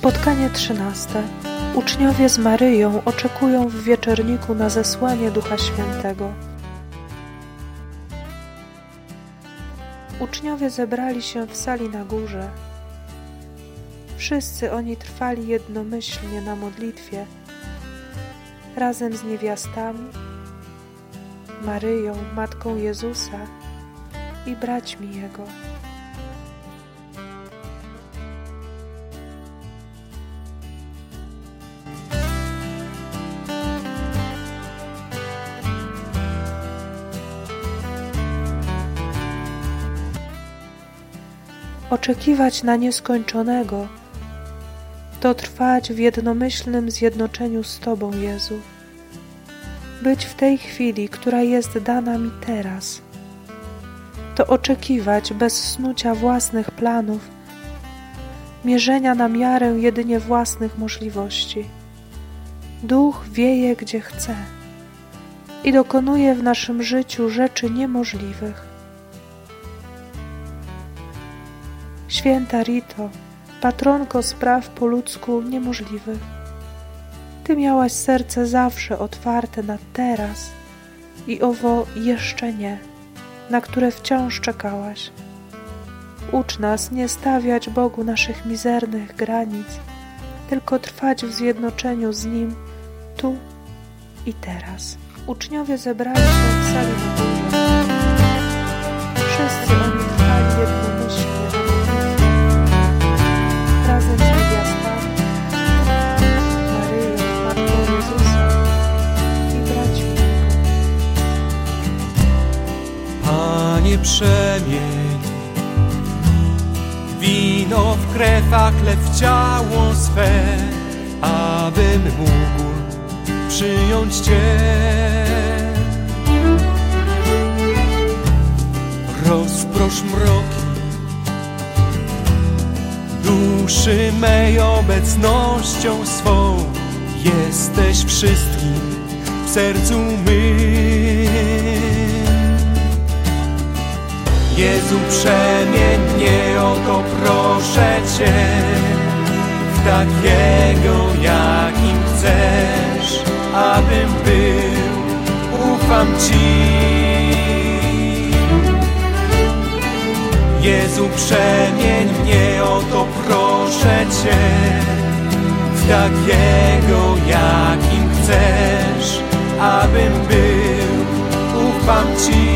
Spotkanie trzynaste. Uczniowie z Maryją oczekują w wieczorniku na zesłanie Ducha Świętego. Uczniowie zebrali się w sali na górze. Wszyscy oni trwali jednomyślnie na modlitwie, razem z niewiastami, Maryją, matką Jezusa i braćmi Jego. Oczekiwać na nieskończonego to trwać w jednomyślnym zjednoczeniu z Tobą, Jezu. Być w tej chwili, która jest dana mi teraz. To oczekiwać bez snucia własnych planów, mierzenia na miarę jedynie własnych możliwości. Duch wieje gdzie chce i dokonuje w naszym życiu rzeczy niemożliwych. Święta Rito, patronko spraw po ludzku niemożliwych. Ty miałaś serce zawsze otwarte na teraz i owo jeszcze nie, na które wciąż czekałaś. Ucz nas nie stawiać Bogu naszych mizernych granic, tylko trwać w zjednoczeniu z Nim tu i teraz. Uczniowie zebrali się w sali Panie przemień Wino w krew, a chleb w ciało swe Abym mógł przyjąć Cię. Rozprosz mroki Duszy mej obecnością swą. Jesteś wszystkim w sercu mym Jezu, przemień mnie, o to proszę Cię, w takiego, jakim chcesz, abym był, ufam Ci. Jezu, przemień mnie, o to proszę Cię, w takiego, jakim chcesz, abym był, ufam Ci.